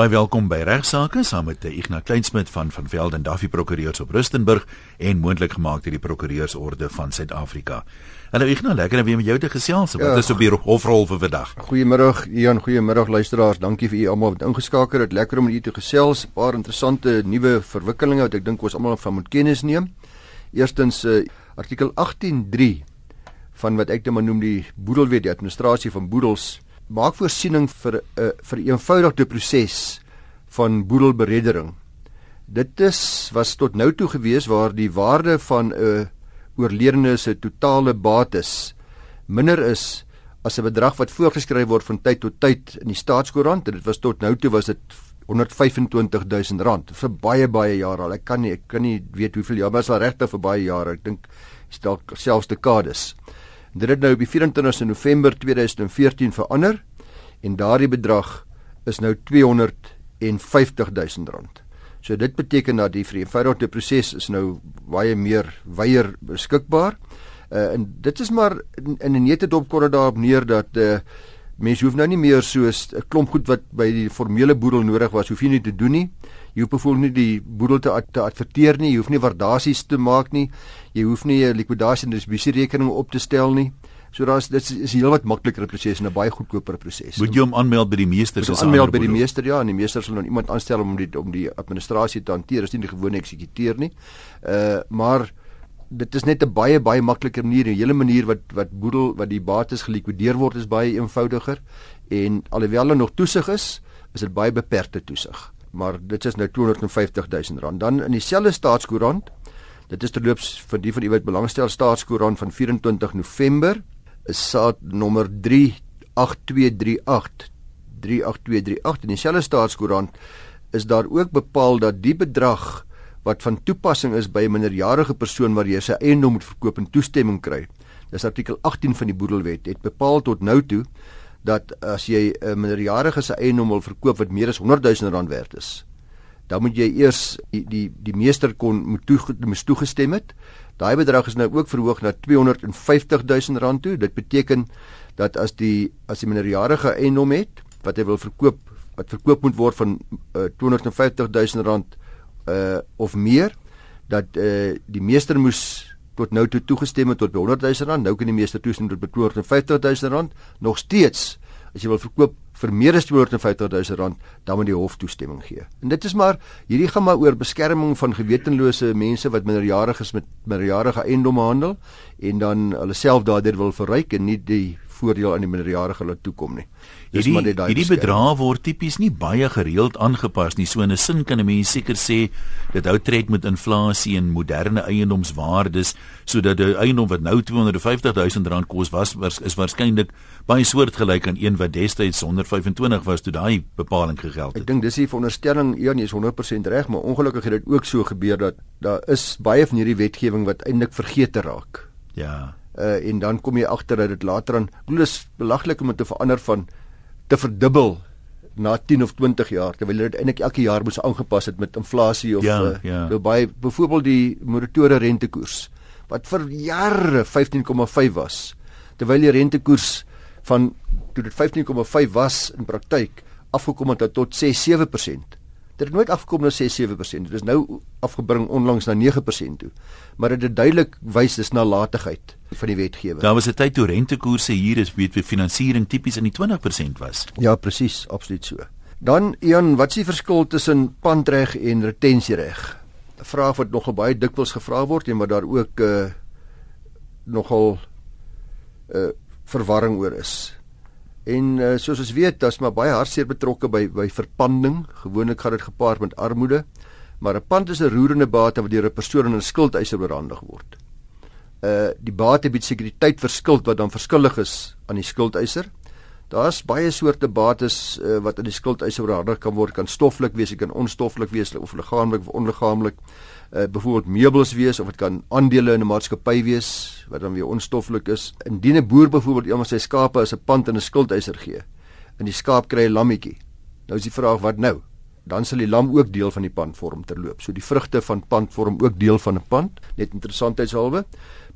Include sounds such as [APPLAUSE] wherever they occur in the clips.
Baie welkom by Regsake saam met Ignas Kleinsmid van van Velden Duffy Prokureurs op Rustenburg en moontlik gemaak deur die Prokureursorde van Suid-Afrika. Hallo Ignas, lekker om weer met jou te gesels. Wat ja, is op die hofrol vir vandag? Goeiemôre Ian, goeiemôre luisteraars. Dankie vir u almal wat ingeskakel het. Lekker om met u te gesels. 'n Paar interessante nuwe verwikkelinge wat ek dink ons almal van moet kennis neem. Eerstens uh, artikel 18.3 van wat ek dit maar noem die boedelwet, die administrasie van boedels maak voorsiening vir 'n uh, vir 'n eenvoudige proses van boedelbereddering. Dit is was tot nou toe gewees waar die waarde van 'n uh, oorledene se totale bates minder is as 'n bedrag wat voorgeskryf word van tyd tot tyd in die staatskoerant en dit was tot nou toe was dit 125000 rand vir baie baie jare al. Ek kan nie ek kan nie weet hoeveel jaar, maar is al regtig vir baie jare. Ek dink dalk selfs dekades. Dit het nou op die 24ste November 2014 verander en daardie bedrag is nou 250 000 rand. So dit beteken dat die vereenvoudigde proses is nou baie meer weier beskikbaar. Uh, en dit is maar in 'n nette dopkorre daarop neer dat uh, mense hoef nou nie meer soos 'n klomp goed wat by die formele boedel nodig was, hoef jy nie te doen nie. Jy hoef byvoorbeeld nie die boedel te, te adverteer nie, jy hoef nie waardasies te maak nie. Jy hoef nie 'n likwidasie en distribusie rekening op te stel nie. So daar's dit is, heelwat makliker proses en 'n baie goedkoper proses. Moet jy hom aanmeld by die meester se aanmeld by die meester ja, en die meester sal dan iemand aanstel om die om die administrasie te hanteer, is nie die gewone eksekuteur nie. Uh maar dit is net 'n baie baie makliker manier, 'n hele manier wat wat boedel wat die bates gelikwideer word is baie eenvoudiger en alhoewel daar nog toesig is, is dit baie beperkte toesig maar dit is nou 250 000 rand. Dan in dieselfde staatskoerant, dit is terloops vir die van u wat belangstel staatskoerant van 24 November, is saad nommer 38238 38238 in dieselfde staatskoerant is daar ook bepaal dat die bedrag wat van toepassing is by 'n minderjarige persoon waar jy sy eiendom moet verkoop en toestemming kry. Dis artikel 18 van die boedelwet het bepaal tot nou toe dat as jy 'n minderjarige se eiendom wil verkoop wat meer as 100 000 rand werd is, dan moet jy eers die die, die meester kon moet toe moet toegestem het. Daai bedrag is nou ook verhoog na 250 000 rand toe. Dit beteken dat as die as die minderjarige eiendom het wat hy wil verkoop wat verkoop moet word van uh, 250 000 rand uh of meer dat uh die meester moes tot nou toe toegestem het tot 100 000 rand. Nou kan die meester toestem tot 250 000 rand. Nog steeds as jy wil verkoop vir meer as 250 000 rand, dan moet die hof toestemming gee. En dit is maar hierdie gaan maar oor beskerming van gewetenlose mense wat minderjariges met minderjarige eiendom handel en dan hulle self daardeur wil verryk en nie die voordeel aan die minderjarige laat toekom nie. Dis hierdie. Hierdie bedrag word tipies nie baie gereeld aangepas nie. So in 'n sin kan 'n mens seker sê dit hou tred met inflasie en moderne eiendomswaardes sodat 'n eiendom wat nou 250 000 rand kos was, is waarskynlik baie soortgelyk aan een wat destyds 125 was toe daai bepaling gegeld het. Ek dink dis die veronderstelling een is 100% reg, maar ongelukkig het dit ook so gebeur dat daar is baie van hierdie wetgewing wat eintlik vergeet te raak. Ja uh, en dan kom jy agter dat dit later aan bedoel is belaglik om te verander van te verdubbel na 10 of 20 jaar terwyl dit eintlik elke jaar moes aangepas het met inflasie of ja, uh, ja. by byvoorbeeld die moratoriese rentekoers wat vir jare 15,5 was terwyl die rentekoers van toe dit 15,5 was in praktyk afgekom het tot 6-7% Dit het nooit afgekom na 6-7%. Dit is nou afgebring onlangs na 9% toe. Maar dit duidelik wys dis nalatigheid van die wetgewer. Daar was 'n tyd toe rentekoerse hier is weet vir finansiering tipies in die 20% was. Ja, presies, absoluut so. Dan Ian, wat is die verskil tussen pandreg en retensiereg? 'n Vraag wat nogal baie dikwels gevra word en wat daar ook uh nogal uh verwarring oor is. En uh, soos ons weet, daar's maar baie hartseer betrokke by by verpanding. Gewoonlik gaan dit gepaard met armoede, maar 'n pand is 'n roerende bate wat deur 'n persoon in 'n skuldeiser oorhandig word. Uh die bate bied sekuriteit vir skuld wat dan verskillig is aan die skuldeiser. Daar's baie soorte bates uh, wat aan die skuldeiser oorhandig kan word, kan stoffelik wees, kan onstoffelik wees of liggaamlik of onliggaamlik uh, byvoorbeeld meubels wees of dit kan aandele in 'n maatskappy wees wat dan weer onstoffelik is. Indien 'n boer byvoorbeeld iemand sy skape as 'n pand in 'n skuldeiser gee en die skaap kry 'n lammetjie. Nou is die vraag wat nou? Dan sal die lam ook deel van die pand vorm terloop. So die vrugte van pand vorm ook deel van 'n pand, net interessantheidshalwe.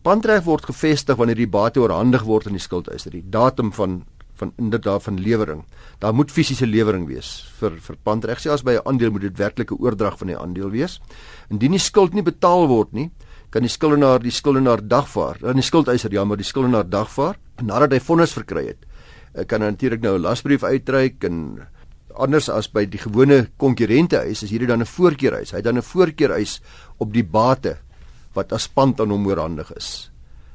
Pandreg word gevestig wanneer die bate oorhandig word aan die skuldeiser. Die datum van van inderdaad van lewering. Daar moet fisiese lewering wees vir vir pandreg. Selfs by 'n aandeel moet dit werklike oordrag van die aandeel wees. Indien die skuld nie betaal word nie, kan die skuldenaar die skuldenaar dagvaar. Dan die skuldeiser ja, maar die skuldenaar dagvaar nadat hy vonnis verkry het. Ek kan natuurlik nou 'n lasbrief uitreik en anders as by die gewone konkurrente huis is hierdie dan 'n voorkeurhuis. Hy het dan 'n voorkeurhuis op die bate wat as pand aan hom oorhandig is.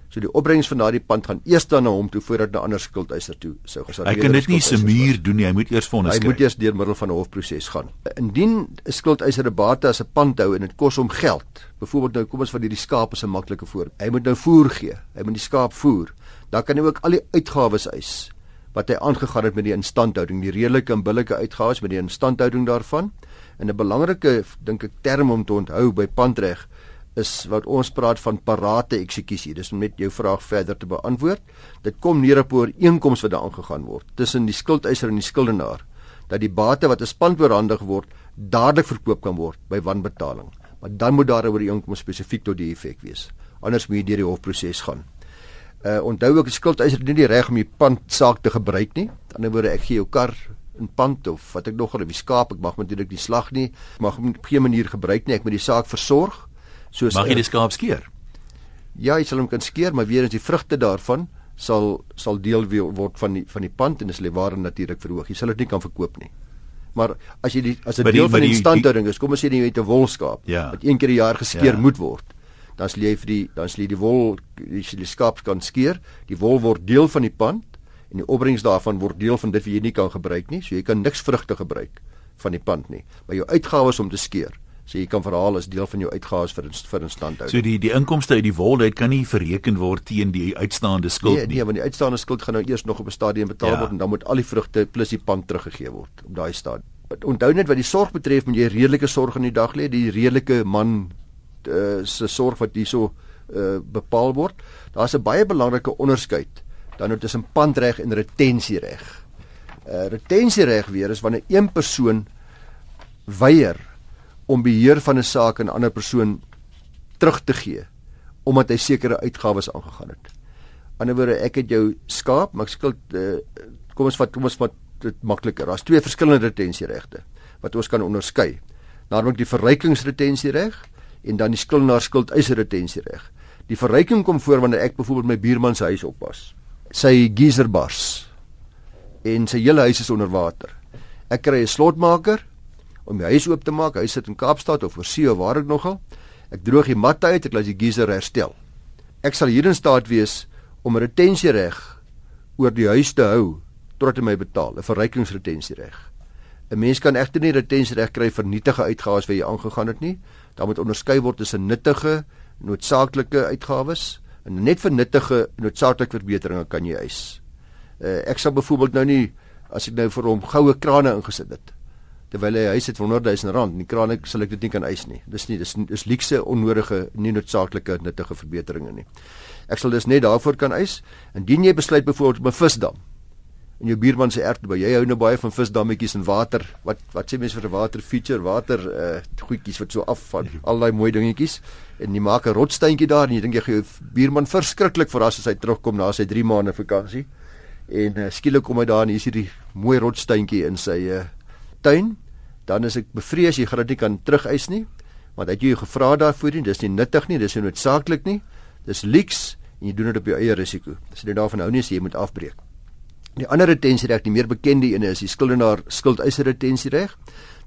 So die opbrengs van daardie pand gaan eers dan na hom toe voordat 'n ander skuldeiser toe sou gesaak word. Hy kan dit nie se muur doen nie, hy moet eers vonnis kry. Hy moet eers deur middel van 'n hofproses gaan. Indien 'n skuldeiser 'n bate as 'n pand hou en dit kos hom geld, byvoorbeeld nou kom ons van hierdie skaap as 'n maklike voorbeeld. Hy moet nou voer gee. Hy moet die skaap voer. Dan kan hy ook al die uitgawes eis wat hy aangegaan het met die instandhouding, die redelike en billike uitgawes met die instandhouding daarvan. En 'n belangrike dink ek term om te onthou by pandreg is wat ons praat van parate eksekusie. Dis om net jou vraag verder te beantwoord. Dit kom neer op 'n ooreenkoms wat daar aangegaan word tussen die skuldeiser en die skuldenaar dat die bate wat as pand oorhandig word dadelik verkoop kan word by wanbetaling. Maar dan moet daar 'n ooreenkoms spesifiek tot die effek wees. Anders moet jy deur die hofproses gaan. Uh onthou ook die skuldeiser het nie die reg om die pand saak te gebruik nie. Aan die ander woorde ek gee jou kar in pand of wat ek nog al op die skaap, ek mag natuurlik die slag nie, mag hom op geen manier gebruik nie. Ek moet die saak versorg soos Mag jy die skaap skeer? Ja, jy sal hom kan skeer, maar weer eens die vrugte daarvan sal sal deel word van die van die pand en dis lê waar natuurlik verhoog. Jy sal dit nie kan verkoop nie. Maar as jy die as 'n deel van die instandhouding is, kom ons sê jy het 'n wolskaap ja. wat een keer 'n jaar geskeer ja. moet word. Dan sal jy vir die dan sal jy die wol die, die skaap kan skeer. Die wol word deel van die pand en die opbrengs daarvan word deel van dit wat jy nie kan gebruik nie. So jy kan niks vrugte gebruik van die pand nie. Maar jou uitgawes om te skeer So jy kan verhaal as deel van jou uitgawes vir vir instandhouding. So die die inkomste uit die wol uit kan nie bereken word teen die uitstaande skuld nee, nie. Nee, want die uitstaande skuld gaan nou eers nog op 'n stadium betaal ja. word en dan moet al die vrugte plus die pand teruggegee word op daai stadium. Onthou net wat die sorg betref, moet jy redelike sorg in die dag lê, die redelike man uh, se sorg wat hierso uh, bepaal word. Daar's 'n baie belangrike onderskeid dan nou tussen pandreg en retensiereg. Uh, retensiereg weer is wanneer een persoon weier om beheer van 'n saak aan 'n ander persoon terug te gee omdat hy sekere uitgawes aangegaan het. Aan die ander woorde, ek het jou skaap, maar ek skuld uh, kom ons vat kom ons vat dit makliker. Daar's twee verskillende retensieregte wat ons kan onderskei. Naamlik die verrykingsretensiereg en dan die skuldenaar skuldeiser retensiereg. Die verryking kom voor wanneer ek byvoorbeeld my buurman se huis oppas. Sy geyser bars en sy hele huis is onder water. Ek kry 'n slotmaker om my huis oop te maak. Hy sit in Kaapstad of oorsee of waar ek nogal. Ek droog die matte uit, ek laat die geyser herstel. Ek sal hier in staat wees om 'n retensiereg oor die huis te hou totdat hy my betaal, 'n verrykingsretensiereg. 'n Mens kan egter nie retensiereg kry vir nietige uitgawes wat jy aangegaan het nie. Daar moet onderskei word tussen nuttige, noodsaaklike uitgawes en net vir nuttige, noodsaaklike verbeteringe kan jy eis. Uh, ek sal byvoorbeeld nou nie as ek nou vir hom goue krane ingesit het terwyl hy huis het vir 100 000 rand en die kraan ek sal ek dit nie kan eis nie. Dis nie dis is luukse onnodige nie noodsaaklike nuttige verbeteringe nie. Ek sal dus net daarvoor kan eis indien jy besluit byvoorbeeld om 'n visdam en jou buurman se erf by jy hou nou baie van visdammetjies en water wat wat sê mense vir 'n water feature water uh goedjies wat so af van [LAUGHS] al daai mooi dingetjies en jy maak 'n rotsteentjie daar en jy dink jy gaan jou buurman verskriklik verras as hy terugkom na sy 3 maande vakansie en uh, skielik kom hy daar en hier is hierdie mooi rotsteentjie in sy uh tuin, dan is ek bevrees jy gaan dit nie kan terugeis nie, want het jy gevra daarvoor nie, dis nie nuttig nie, dis nie noodsaaklik nie. Dis leaks en jy doen dit op jou eie risiko. Dis nie daarvan hou nie as jy moet afbreek. Die ander retensiereg, die meer bekende een is die skuldenaar skuldeiser retensiereg.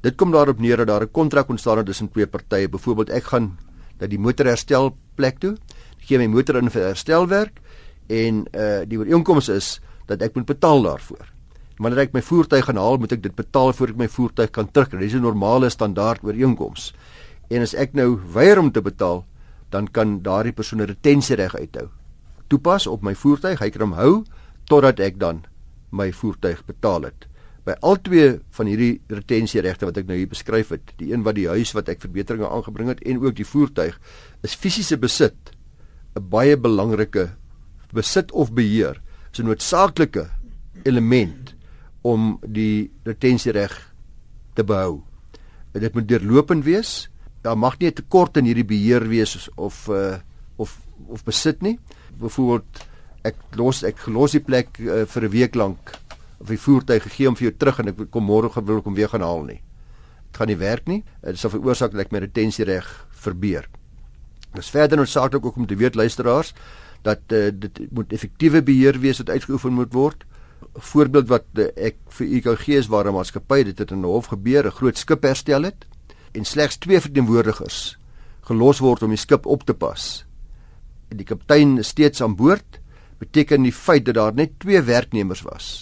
Dit kom daarop neer dat daar 'n kontrak ontstaan tussen twee partye. Byvoorbeeld ek gaan dat die motor herstel plek toe, gee my motor in vir herstelwerk en uh die ooreenkoms is dat ek moet betaal daarvoor. Wanneer ek my voertuig gaan haal, moet ek dit betaal voor ek my voertuig kan terugkry. Dis 'n normale standaard ooreenkoms. En as ek nou weier om te betaal, dan kan daardie persoon 'n retensiereg uithou. Toepas op my voertuig, hy kan hom hou totdat ek dan my voertuig betaal het. By al twee van hierdie retensieregte wat ek nou hier beskryf het, die een wat die huis wat ek verbeteringe aangebring het en ook die voertuig, is fisiese besit 'n baie belangrike besit of beheer. Dis 'n noodsaaklike element om die retensiereg te behou. Dit moet deurlopend wees. Daar mag nie 'n tekort in hierdie beheer wees of uh of of besit nie. Byvoorbeeld ek los ek los die plek uh, vir 'n week lank of die voertuig gegee om vir jou terug en ek kom môre wil ek hom weer gaan haal nie. Dit gaan nie werk nie. Dit sal veroorsaak dat ek my retensiereg verbeur. Dis verder noodsaaklik ook om te weet luisteraars dat uh, dit moet effektiewe beheer wees wat uitgeoefen moet word. 'n Voorbeeld wat uh, ek vir u kan gee is waar 'n maatskappy dit het in 'n hof gebeur, 'n groot skip herstel het en slegs twee verteenwoordigers gelos word om die skip op te pas. Die kaptein is steeds aan boord, beteken die feit dat daar net twee werknemers was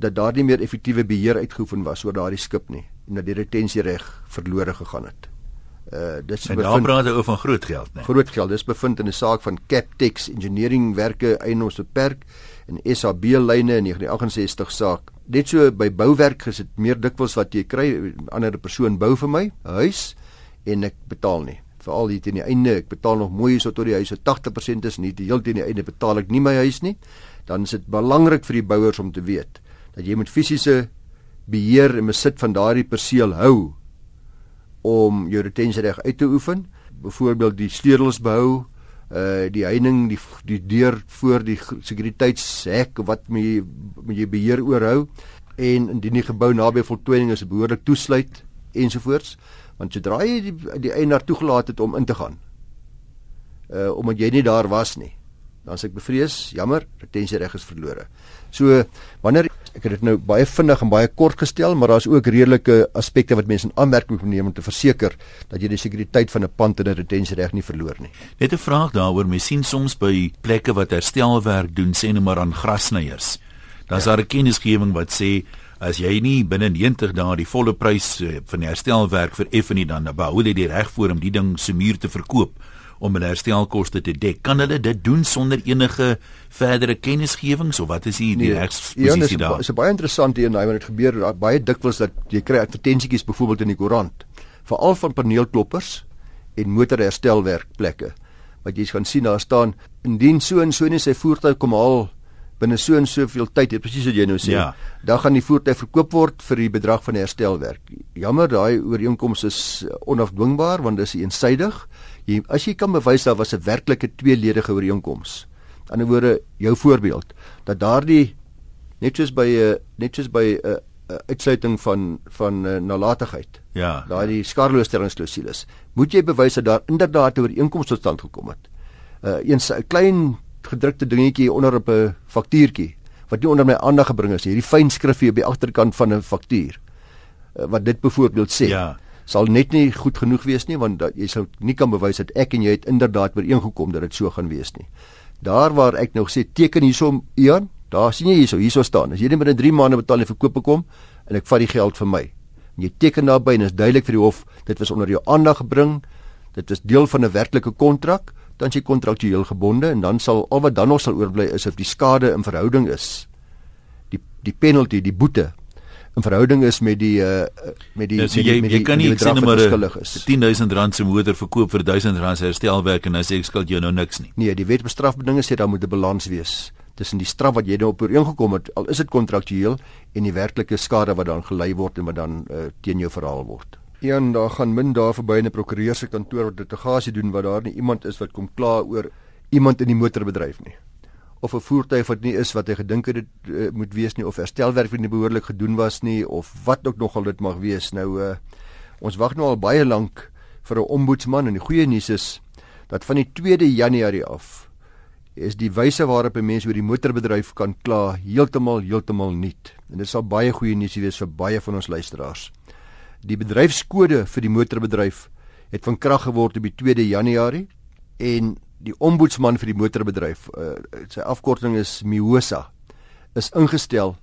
dat daar nie meer effektiewe beheer uitgeoefen was oor daardie skip nie en dat die retensiereg verlore gegaan het. Uh dis bevind, daar praat oor van groot geld, né? Groot geld. Dis bevind in 'n saak van Captex Engineering Werke Eienaarsbeperk en SAB lyne in 1968 saak. Net so by bouwerk dit meer dikwels wat jy kry 'n ander persoon bou vir my 'n huis en ek betaal nie. Veral hier teen die einde, ek betaal nog mooi so tot die huis so 80% is nie, die heel teen die einde betaal ek nie my huis nie. Dan is dit belangrik vir die bouers om te weet dat jy met fisiese beheer en besit van daardie perseel hou om jou retensiereg uit te oefen, byvoorbeeld die sleutels behou, uh die heining, die die deur voor die sekuriteitshek wat moet jy moet jy beheer oorhou en indien die gebou naby voltooiing is, behoorlik toesluit ensovoorts, want sodra jy die die eienaar toegelaat het om in te gaan, uh omdat jy nie daar was nie, dan as ek bevrees, jammer, retensiereg is verlore. So wanneer ek het dit nou baie vinnig en baie kort gestel, maar daar's ook redelike aspekte wat mense in aanmerking moet neem om te verseker dat jy die sekuriteit van 'n pand en 'n retensiereg nie verloor nie. Net 'n vraag daaroor, mens sien soms by plekke wat herstelwerk doen, sê net maar aan grassnyers. Dan's ja. daar 'n kennisgewing wat sê as jy nie binne 90 dae die volle prys eh, van herstelwerk vereffen nie dan behou jy die reg voor om die ding se muur te verkoop om hulle herstelkoste te dek. Kan hulle dit doen sonder enige verdere kennisgewings of wat is hier die nee, regsposisie ja, daar? Dit is baie interessant hier en hy het gebeur baie dikwels dat jy kry advertensietjies byvoorbeeld in die koerant veral van paneelkloppers en motorherstelwerkplekke wat jy gaan sien daar staan indien so en so net sy voertuig kom haal binne so en soveel tyd, presies wat jy nou sê, ja. dan gaan die voertuig verkoop word vir die bedrag van die herstelwerk. Jammer, daai ooreenkoms is onafdwingbaar want dit is eensydig. Jy as jy kan bewys daar was 'n werklike tweeledige ooreenkoms. Aan die ander woorde, jou voorbeeld dat daardie net soos by 'n net soos by 'n uitsluiting van van uh, nalatigheid. Ja. Daai skadeloosstellingsklausules. Moet jy bewys dat daar inderdaad 'n ooreenkoms tot stand gekom het. Uh een 'n klein gedrukte dingetjie onder op 'n faktuurtjie wat nie onder my aandag gebring is, hierdie fyn skrifgie op die agterkant van 'n faktuur. Uh, wat dit byvoorbeeld sê. Ja sal net nie goed genoeg wees nie want dat jy sou nie kan bewys dat ek en jy het inderdaad ooreengekom dat dit so gaan wees nie. Daar waar ek nou sê teken hierso Ian, daar sien jy hierso, hierso staan. As jy net binne 3 maande betaal en verkoop kom en ek vat die geld vir my. En jy teken daarby en is duidelik vir die hof dit was onder jou aandag gebring. Dit is deel van 'n werklike kontrak, dan jy kontraktueel gebonde en dan sal al wat dan nog sal oorbly is of die skade in verhouding is. Die die penalty, die boete in verhouding is met die uh, met die nou, so jy, met die, jy kan nie sê net maar 10000 rand se motor verkoop vir 1000 rand herstelwerk en dan sê ek skuld jou nou niks nie. Nee, die wet bestrafbedinge sê daar moet 'n balans wees tussen die straf wat jy nou op ooreengekom het al is dit kontraktueel en die werklike skade wat dan gelei word en wat dan uh, teen jou verhaal word. Een daar gaan min daar verby in 'n prokureur se kantoor wat litigasie doen wat daar nie iemand is wat kom kla oor iemand in die motorbedryf nie of 'n voertuig wat nie is wat hy gedink het dit uh, moet wees nie of herstelwerk wat nie behoorlik gedoen was nie of wat ook nogal dit mag wees. Nou uh, ons wag nou al baie lank vir 'n ombudsman en die goeie nuus is dat van die 2de Januarie af is die wyse waarop 'n mens oor die motorbedryf kan kla heeltemal heeltemal nuut. En dit sal baie goeie nuus wees vir baie van ons luisteraars. Die bedryfskode vir die motorbedryf het van krag geword op die 2de Januarie en die ombudsman vir die motorbedryf, uh, sy afkorting is MIOSA, is ingestel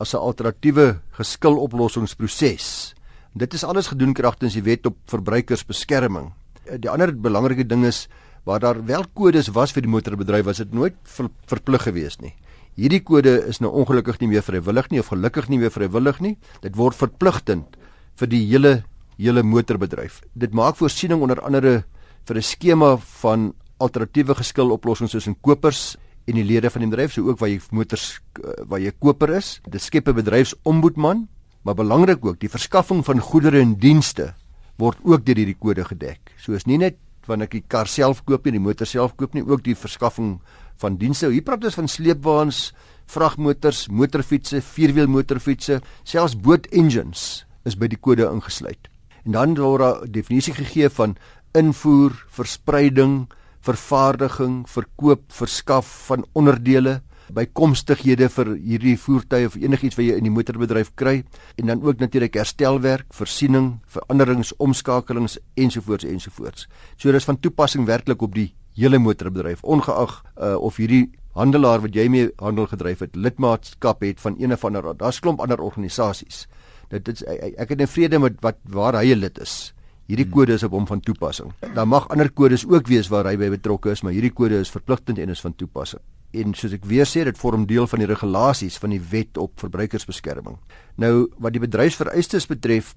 as 'n alternatiewe geskiloplossingsproses. Dit is alles gedoen kragtens die wet op verbruikersbeskerming. Eh, die ander belangrike ding is waar daar wel kodes was vir die motorbedryf, was dit nooit ver, verplig geweest nie. Hierdie kode is nou ongelukkig nie meer vrywillig nie of gelukkig nie meer vrywillig nie. Dit word verpligtend vir die hele hele motorbedryf. Dit maak voorsiening onder andere vir 'n skema van alternatiewe geskiloplossings tussen kopers en die lede van die bedryf, so ook waar jy motors eh, waar jy koper is. Dit skep 'n bedryfsombudsman, maar belangrik ook, die verskaffing van goedere en dienste word ook deur hierdie kode gedek. So is nie net wanneer ek die kar self koop nie, die motor self koop nie, ook die verskaffing van dienste. Hier praat ons van sleepwaens, vragmotors, motorfietsse, vierwiel motorfietsse, selfs boot engines is by die kode ingesluit. En dan word daar 'n definisie gegee van invoer, verspreiding, vervaardiging, verkoop, verskaf van onderdele, bykomstighede vir hierdie voertuie of enigiets wat jy in die motorbedryf kry en dan ook natuurlik herstelwerk, voorsiening, veranderings, omskakelings ensovoorts ensovoorts. So dis van toepassing werklik op die hele motorbedryf ongeag uh, of hierdie handelaar wat jy mee handel gedryf het lidmaatskap het van een of ander daar's klomp ander organisasies dit is ek het 'n vrede met wat waar hy 'n lid is. Hierdie hmm. kode is op hom van toepassing. Daar mag ander kodes ook wees waar hy by betrokke is, maar hierdie kode is verpligtend en is van toepassing. En soos ek weer sê, dit vorm deel van die regulasies van die wet op verbruikersbeskerming. Nou wat die bedryfsvereistes betref,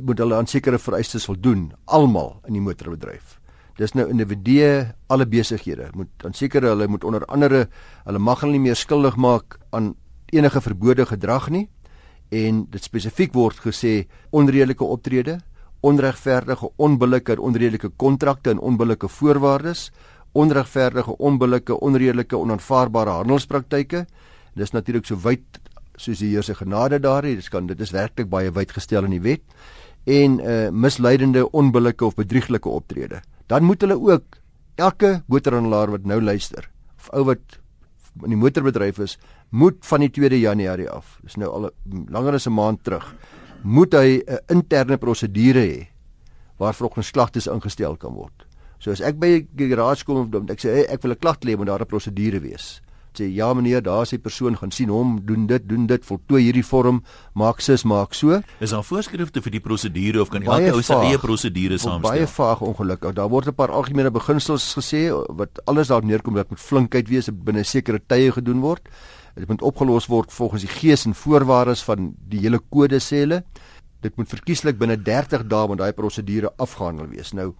moet hulle aan sekere vereistes voldoen, almal in die motorbedryf. Dis nou individue, alle besighede moet aan sekere hulle moet onder andere hulle mag hulle nie meer skuldig maak aan enige verbode gedrag nie en dit spesifiek word gesê onredelike optrede, onregverdige, onbillike, onredelike kontrakte en onbillike voorwaardes, onregverdige, onbillike, onredelike, onaanvaarbare handelspraktyke. Dis natuurlik so wyd soos die Here se genade daar is. Dit kan dit is werklik baie wyd gestel in die wet en uh misleidende, onbillike of bedrieglike optrede. Dan moet hulle ook elke motorhandelaar wat nou luister, of ou wat in die motorbedryf is, moet van die 2de Januarie af, dis nou al langer as 'n maand terug, moet hy 'n interne prosedure hê waar volgens klagtes ingestel kan word. So as ek by die garage kom en ek sê hey, ek wil 'n klag lê, moet daar 'n prosedure wees sê ja meneer, daar is 'n persoon gaan sien hom doen dit, doen dit, voltooi hierdie vorm, maak sis, maak so. Is daar voorskrifte vir die prosedure of kan elke ou sy eie prosedure saamstel? Baie vaag ongelukkig. Daar word 'n paar algemene beginsels gesê wat alles daar neerkom dat met flinkheid wees binne sekere tye gedoen word. Dit moet opgelos word volgens die gees en voorwaardes van die hele kode sê hulle. Dit moet verkieslik binne 30 dae met daai prosedure afgehandel wees. Nou,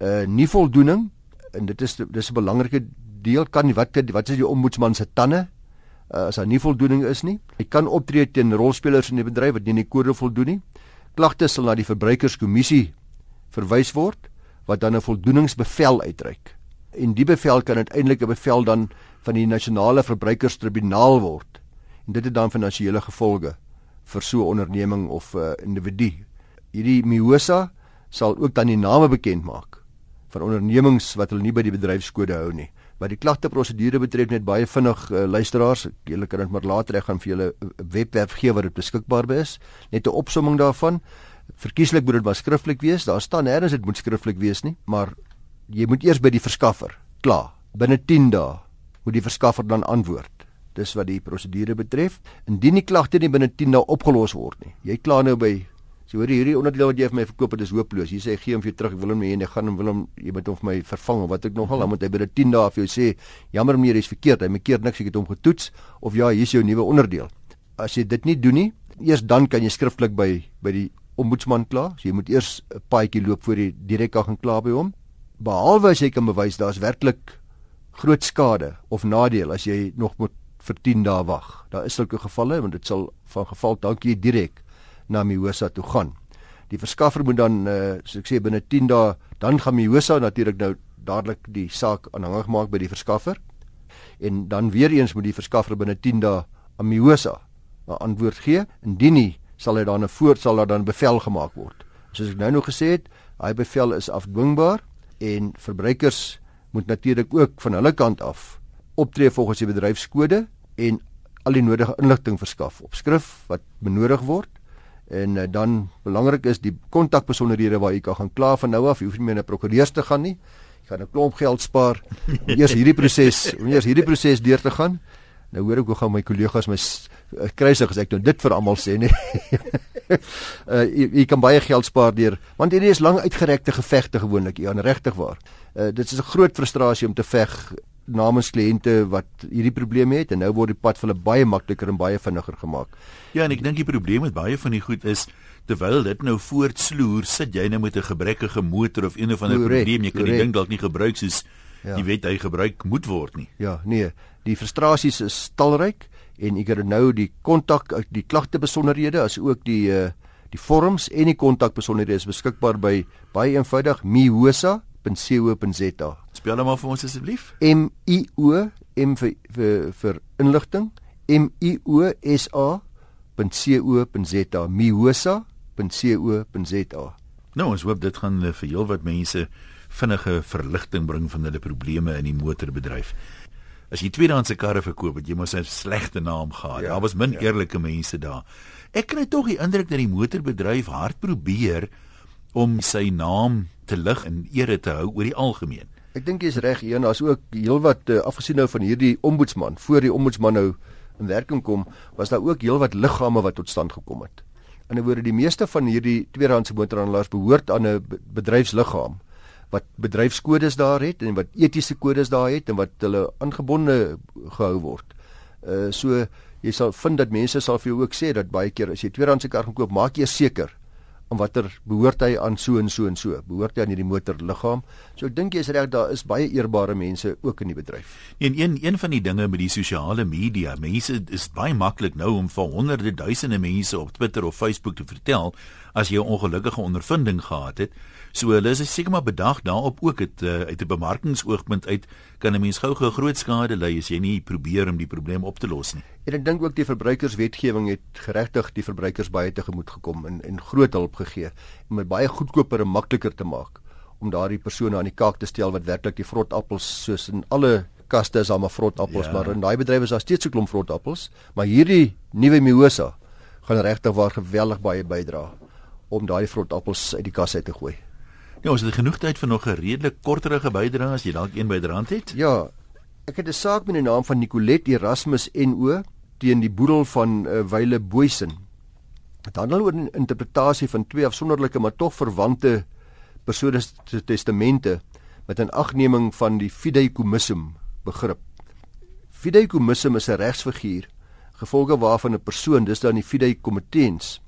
uh nie voldoening en dit is dis 'n belangrike deel kan wat wat is die ombudsman se tande uh, as daar nie voldoening is nie. Hy kan optree teen rolspelers in die bedryf wat nie die kode voldoen nie. Klagtes sal na die verbruikerskommissie verwys word wat dan 'n voldoeningsbevel uitreik. En die bevel kan uiteindelik 'n bevel dan van die nasionale verbruikerstribunaal word. En dit het dan finansiële gevolge vir so 'n onderneming of 'n uh, individu. Hierdie MIOSA sal ook dan die name bekend maak van ondernemings wat hulle nie by die bedryfskode hou nie wat die klagteprosedure betref net baie vinnig uh, luisteraars julle kan dit maar later ek gaan vir julle webwerf gee waar dit beskikbaar is. Net 'n opsomming daarvan. Verkieslik moet dit maar skriftelik wees. Daar staan nêrens dit moet skriftelik wees nie maar jy moet eers by die verskaffer klaar. Binne 10 dae moet die verskaffer dan antwoord. Dis wat die prosedure betref. Indien die klagte nie binne 10 dae opgelos word nie. Jy klaar nou by So hoor hierdie onderdeel wat jy vir my verkoop het is hooploos. Jy sê gee hom vir jou terug. Ek wil hom hê nie. Ek gaan hom wil hom jy moet hom vir my vervang of wat ek nogal dan moet hy binne 10 dae vir jou sê jammer meneer, dis verkeerd. Hy maak keer niks. Ek het hom getoets of ja, hier is jou nuwe onderdeel. As jy dit nie doen nie, eers dan kan jy skriftelik by by die ombudsman kla. So jy moet eers 'n paadjie loop voor jy direk kan kla by hom. Behalwe as jy kan bewys daar's werklik groot skade of nadeel as jy nog moet vir 10 dae wag. Daar is sulke gevalle want dit sal van geval dalk jy direk na Mihosa toe gaan. Die verskaffer moet dan uh, so ek sê binne 10 dae dan gaan Mihosa natuurlik nou dadelik die saak aanhangig maak by die verskaffer. En dan weer eens moet die verskaffer binne 10 dae aan Mihosa 'n antwoord gee. Indien nie, sal hy dan 'n voort sal daar dan bevel gemaak word. Soos ek nou nog gesê het, daai bevel is afdwingbaar en verbruikers moet natuurlik ook van hulle kant af optree volgens die bedryfskode en al die nodige inligting verskaf op skrif wat benodig word En uh, dan belangrik is die kontakbesonderhede waar jy kan gaan kla van nou af. Jy hoef nie meer na prokureurs te gaan nie. Jy gaan 'n klomp geld spaar om eers hierdie proses, om eers hierdie proses deur te gaan. Nou hoor ek hoe gaan my kollegas my uh, kruisig as ek nou dit vir almal sê, nee. uh, jy, jy kan baie geld spaar deur want hierdie is lang uitgerekte gevegte gewoonlik, ja, regtig waar. Uh, dit is 'n groot frustrasie om te veg namens kliënte wat hierdie probleme het en nou word die pad vir hulle baie makliker en baie vinniger gemaak. Ja, en ek dink die probleem met baie van die goed is terwyl dit nou voortsloer, sit jy nou met 'n gebrekkige motor of een of ander correct, probleem, jy kan correct. die ding dalk nie gebruik soos ja. die wet hy gebruik moet word nie. Ja, nee, die frustrasies is talryk en ek het nou die kontak die klagte besonderhede as ook die uh, die vorms en die kontak besonderhede is beskikbaar by baie eenvoudig mihosa www.co.za. Spel hom maar vir ons asseblief. M I O M vir vir, vir inligting M I O S A.co.za mihosa.co.za Nou ons hoop dit gaan vir heelwat mense vinnige verligting bring van hulle probleme in die motorbedryf. As jy tweedehandse karre verkoop, het jy mos 'n slegte naam gehad. Ja, daar was min ja. eerlike mense daar. Ek kry tog die indruk dat die motorbedryf hard probeer om sy naam te lig en ere te hou oor die algemeen. Ek dink jy's reg, Ian, daar's ook heelwat uh, afgesien nou van hierdie ombudsman, voor die ombudsman nou in werking kom, was daar ook heelwat liggame wat tot stand gekom het. In 'n woorde, die meeste van hierdie tweedehandse motorhandelaars behoort aan 'n bedryfsliggaam wat bedryfskodes daar het en wat etiese kodes daar het en wat hulle aangebonde gehou word. Uh so jy sal vind dat mense sal vir jou ook sê dat baie keer as jy tweedehandse kar gaan koop, maak jy seker aan watter behoort hy aan so en so en so? Behoort hy aan hierdie motorliggaam so ek dink jy is reg daar is baie eerbare mense ook in die bedryf. En een een van die dinge met die sosiale media mense is baie maklik nou om vir honderde duisende mense op Twitter of Facebook te vertel as jy 'n ongelukkige ondervinding gehad het. So hulle is seker maar bedag daarop ook het uh, uit 'n bemarkingsoogpunt uit kan 'n mens gou-gou groot skade ly as jy nie probeer om die probleem op te los nie. En ek dink ook die verbruikerswetgewing het geregtig die verbruikers baie tegemoet gekom en en groot hulp gegee om dit baie goedkoper en makliker te maak om daardie persone aan die kaak te stel wat werklik die vrotappels soos in alle kaste is almal vrotappels ja. maar in daai bedrywe is daar steeds 'n klomp vrotappels maar hierdie nuwe Mimosa gaan regtig waar geweldig baie bydra om daai vrotappels uit die kas uit te gooi. Ja, ons het genoeg tyd vir nog 'n redelik korterige bydrae as jy dalk een bydraand het. Ja. Ek het 'n saak met die naam van Nicolet Erasmus NO teen die boedel van uh, Wyle Boysen. Dit handel oor 'n interpretasie van twee afsonderlike maar tog verwante persone se testamente met 'n agneming van die fideikommissum begrip. Fideikommissum is 'n regsfiguur gevolge waarvan 'n persoon, dis dan die fideikomitens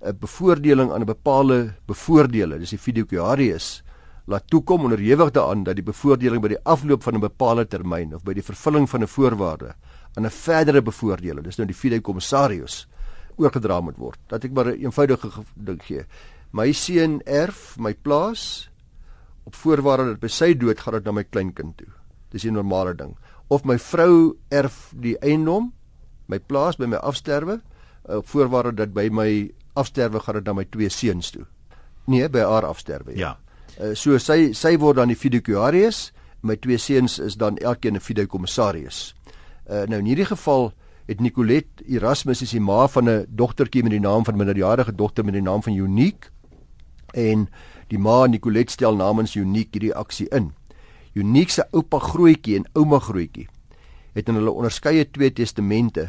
'n bevoordeling aan 'n bepaalde bevoordele, dis die fiduciarius, laat toekom onderhewig daaraan dat die bevoordeling by die afloop van 'n bepaalde termyn of by die vervulling van 'n voorwaarde aan 'n verdere bevoordele, dis nou die fiduciarisarius, oorgedra moet word. Dat ek maar 'n eenvoudige ding gee. My seun erf my plaas op voorwaarde dat by sy dood gaan dit na my kleinkind toe. Dis 'n normale ding. Of my vrou erf die eiendom, my plaas by my afsterwe, op voorwaarde dat by my afsterwe gaan dit na my twee seuns toe. Nee, by haar afsterwe. Ja. Uh, so sy sy word dan die fiduciarius, my twee seuns is dan elkeen 'n fiduciarisarius. Uh, nou in hierdie geval het Nicolet Erasmus is die ma van 'n dogtertjie met die naam van minderjarige dogter met die naam van Unique en die ma Nicolet stel namens Unique hierdie aksie in. Unique se oupa grootjie en ouma grootjie het in hulle onderskeie twee testamente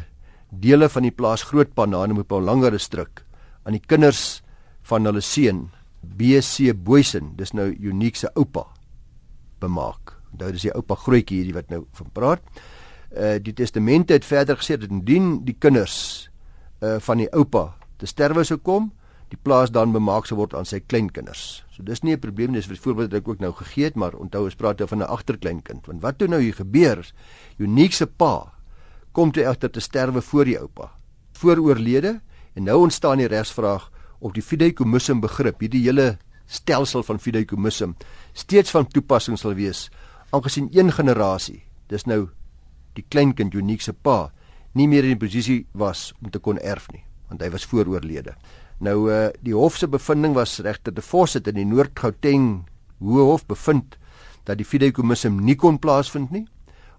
dele van die plaas Grootpa na in 'n langer stryk aan die kinders van hulle seun BC Boysen, dis nou Unique se oupa bemaak. Onthou dis die oupa grootjie hierdie wat nou van praat. Uh die testamente het verder gesê dat indien die kinders uh van die oupa te sterwe sou kom, die plaas dan bemaak sou word aan sy kleinkinders. So dis nie 'n probleem nie, dis voorbeeld wat ek ook nou gegee het, maar onthou ons praat nou van 'n agterkleinkind. Want wat toe nou hier gebeur? Unique se pa kom toe egter te sterwe voor die oupa. Voor oorlede En nou ontstaan die regsvraag of die fideikommissum begrip, hierdie hele stelsel van fideikommissum steeds van toepassing sal wees aangesien een generasie, dis nou die kleinkind Unique se pa, nie meer in die posisie was om te kon erf nie, want hy was vooroorlede. Nou uh die hof se bevinding was regter de Vos het in die Noord-Gauteng Hoë Hof bevind dat die fideikommissum nie kon plaasvind nie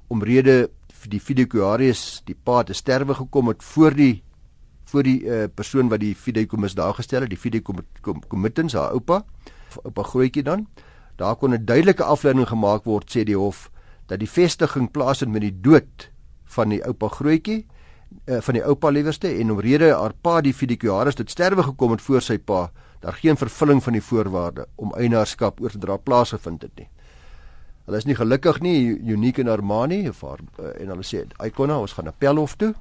omrede die fideikoarius die pa te sterwe gekom het voor die voor die uh, persoon wat die fideikomis daar gestel het, die fideikommittens, haar oupa, oupa grootjie dan. Daar kon 'n duidelike afleiding gemaak word sê die hof dat die vestiging plaasvind met die dood van die oupa grootjie uh, van die oupa liewerste en omrede haar pa die fideikoaris tot sterwe gekom het voor sy pa, daar geen vervulling van die voorwaarde om eienaarskap oor te dra plaasgevind het nie. Hulle is nie gelukkig nie, Unique en Armani of haar, uh, en hulle sê, "Ikonna, ons gaan appelhof toe."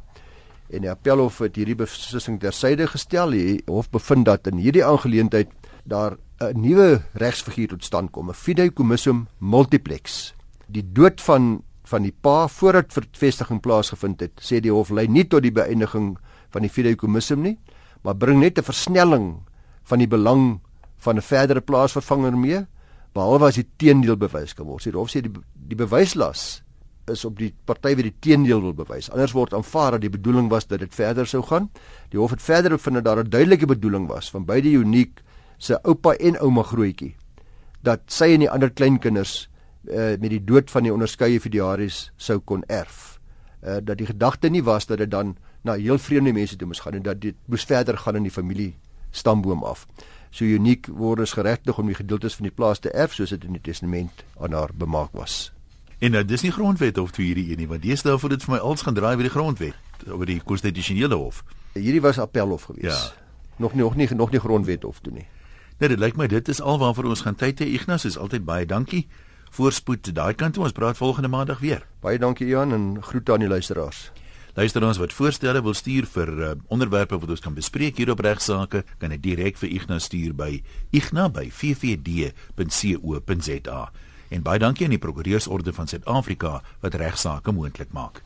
en die appelhof het hierdie beslissing tersyde gestel. Die hof bevind dat in hierdie aangeleentheid daar 'n nuwe regsfiguur tot stand kom, 'n fideikommissum multiplex. Die dood van van die pa voordat vervestiging plaasgevind het, sê die hof lei nie tot die beëindiging van die fideikommissum nie, maar bring net 'n versnelling van die belang van 'n verdere plaasvervanger mee, behalwe as die teendeel bewys kan word. Sê die hof sê die die bewyslas is op die party wat die teendeel wil bewys. Anders word aanvaar dat die bedoeling was dat dit verder sou gaan. Die hof het verder bevind dat daar 'n duidelike bedoeling was van beide uniek se oupa en ouma grootjie dat sy en die ander kleinkinders uh, met die dood van die onderskeie fiduaries sou kon erf. Uh, dat die gedagte nie was dat dit dan na heel vreemde mense toe moes gaan en dat dit moes verder gaan in die familie stamboom af. So uniek word is geregtig om die gedeeltes van die plaas te erf soos dit in die testament aan haar bemaak was. En nou dis nie grondwet of toe hierdie een nie, want nou vir dit vir my als gaan draai by die grondwet oor die konstitusionele hof. Hierdie was appelhof gewees. Ja. Nog nie nog nie nog nie grondwet hof toe nie. Nee, dit lyk my dit is alwaarvoor ons gaan tyd hê. Ignas is altyd baie dankie. Voorspoed daai kant toe. Ons praat volgende maandag weer. Baie dankie Ian en groete aan die luisteraars. Luisteraars wat voorstelle wil stuur vir uh, onderwerpe wat ons kan bespreek hier op regsaake, kan dit direk vir Ignas stuur by igna@ffd.co.za. En baie dankie aan die Prokureursorde van Suid-Afrika wat regsaake moontlik maak.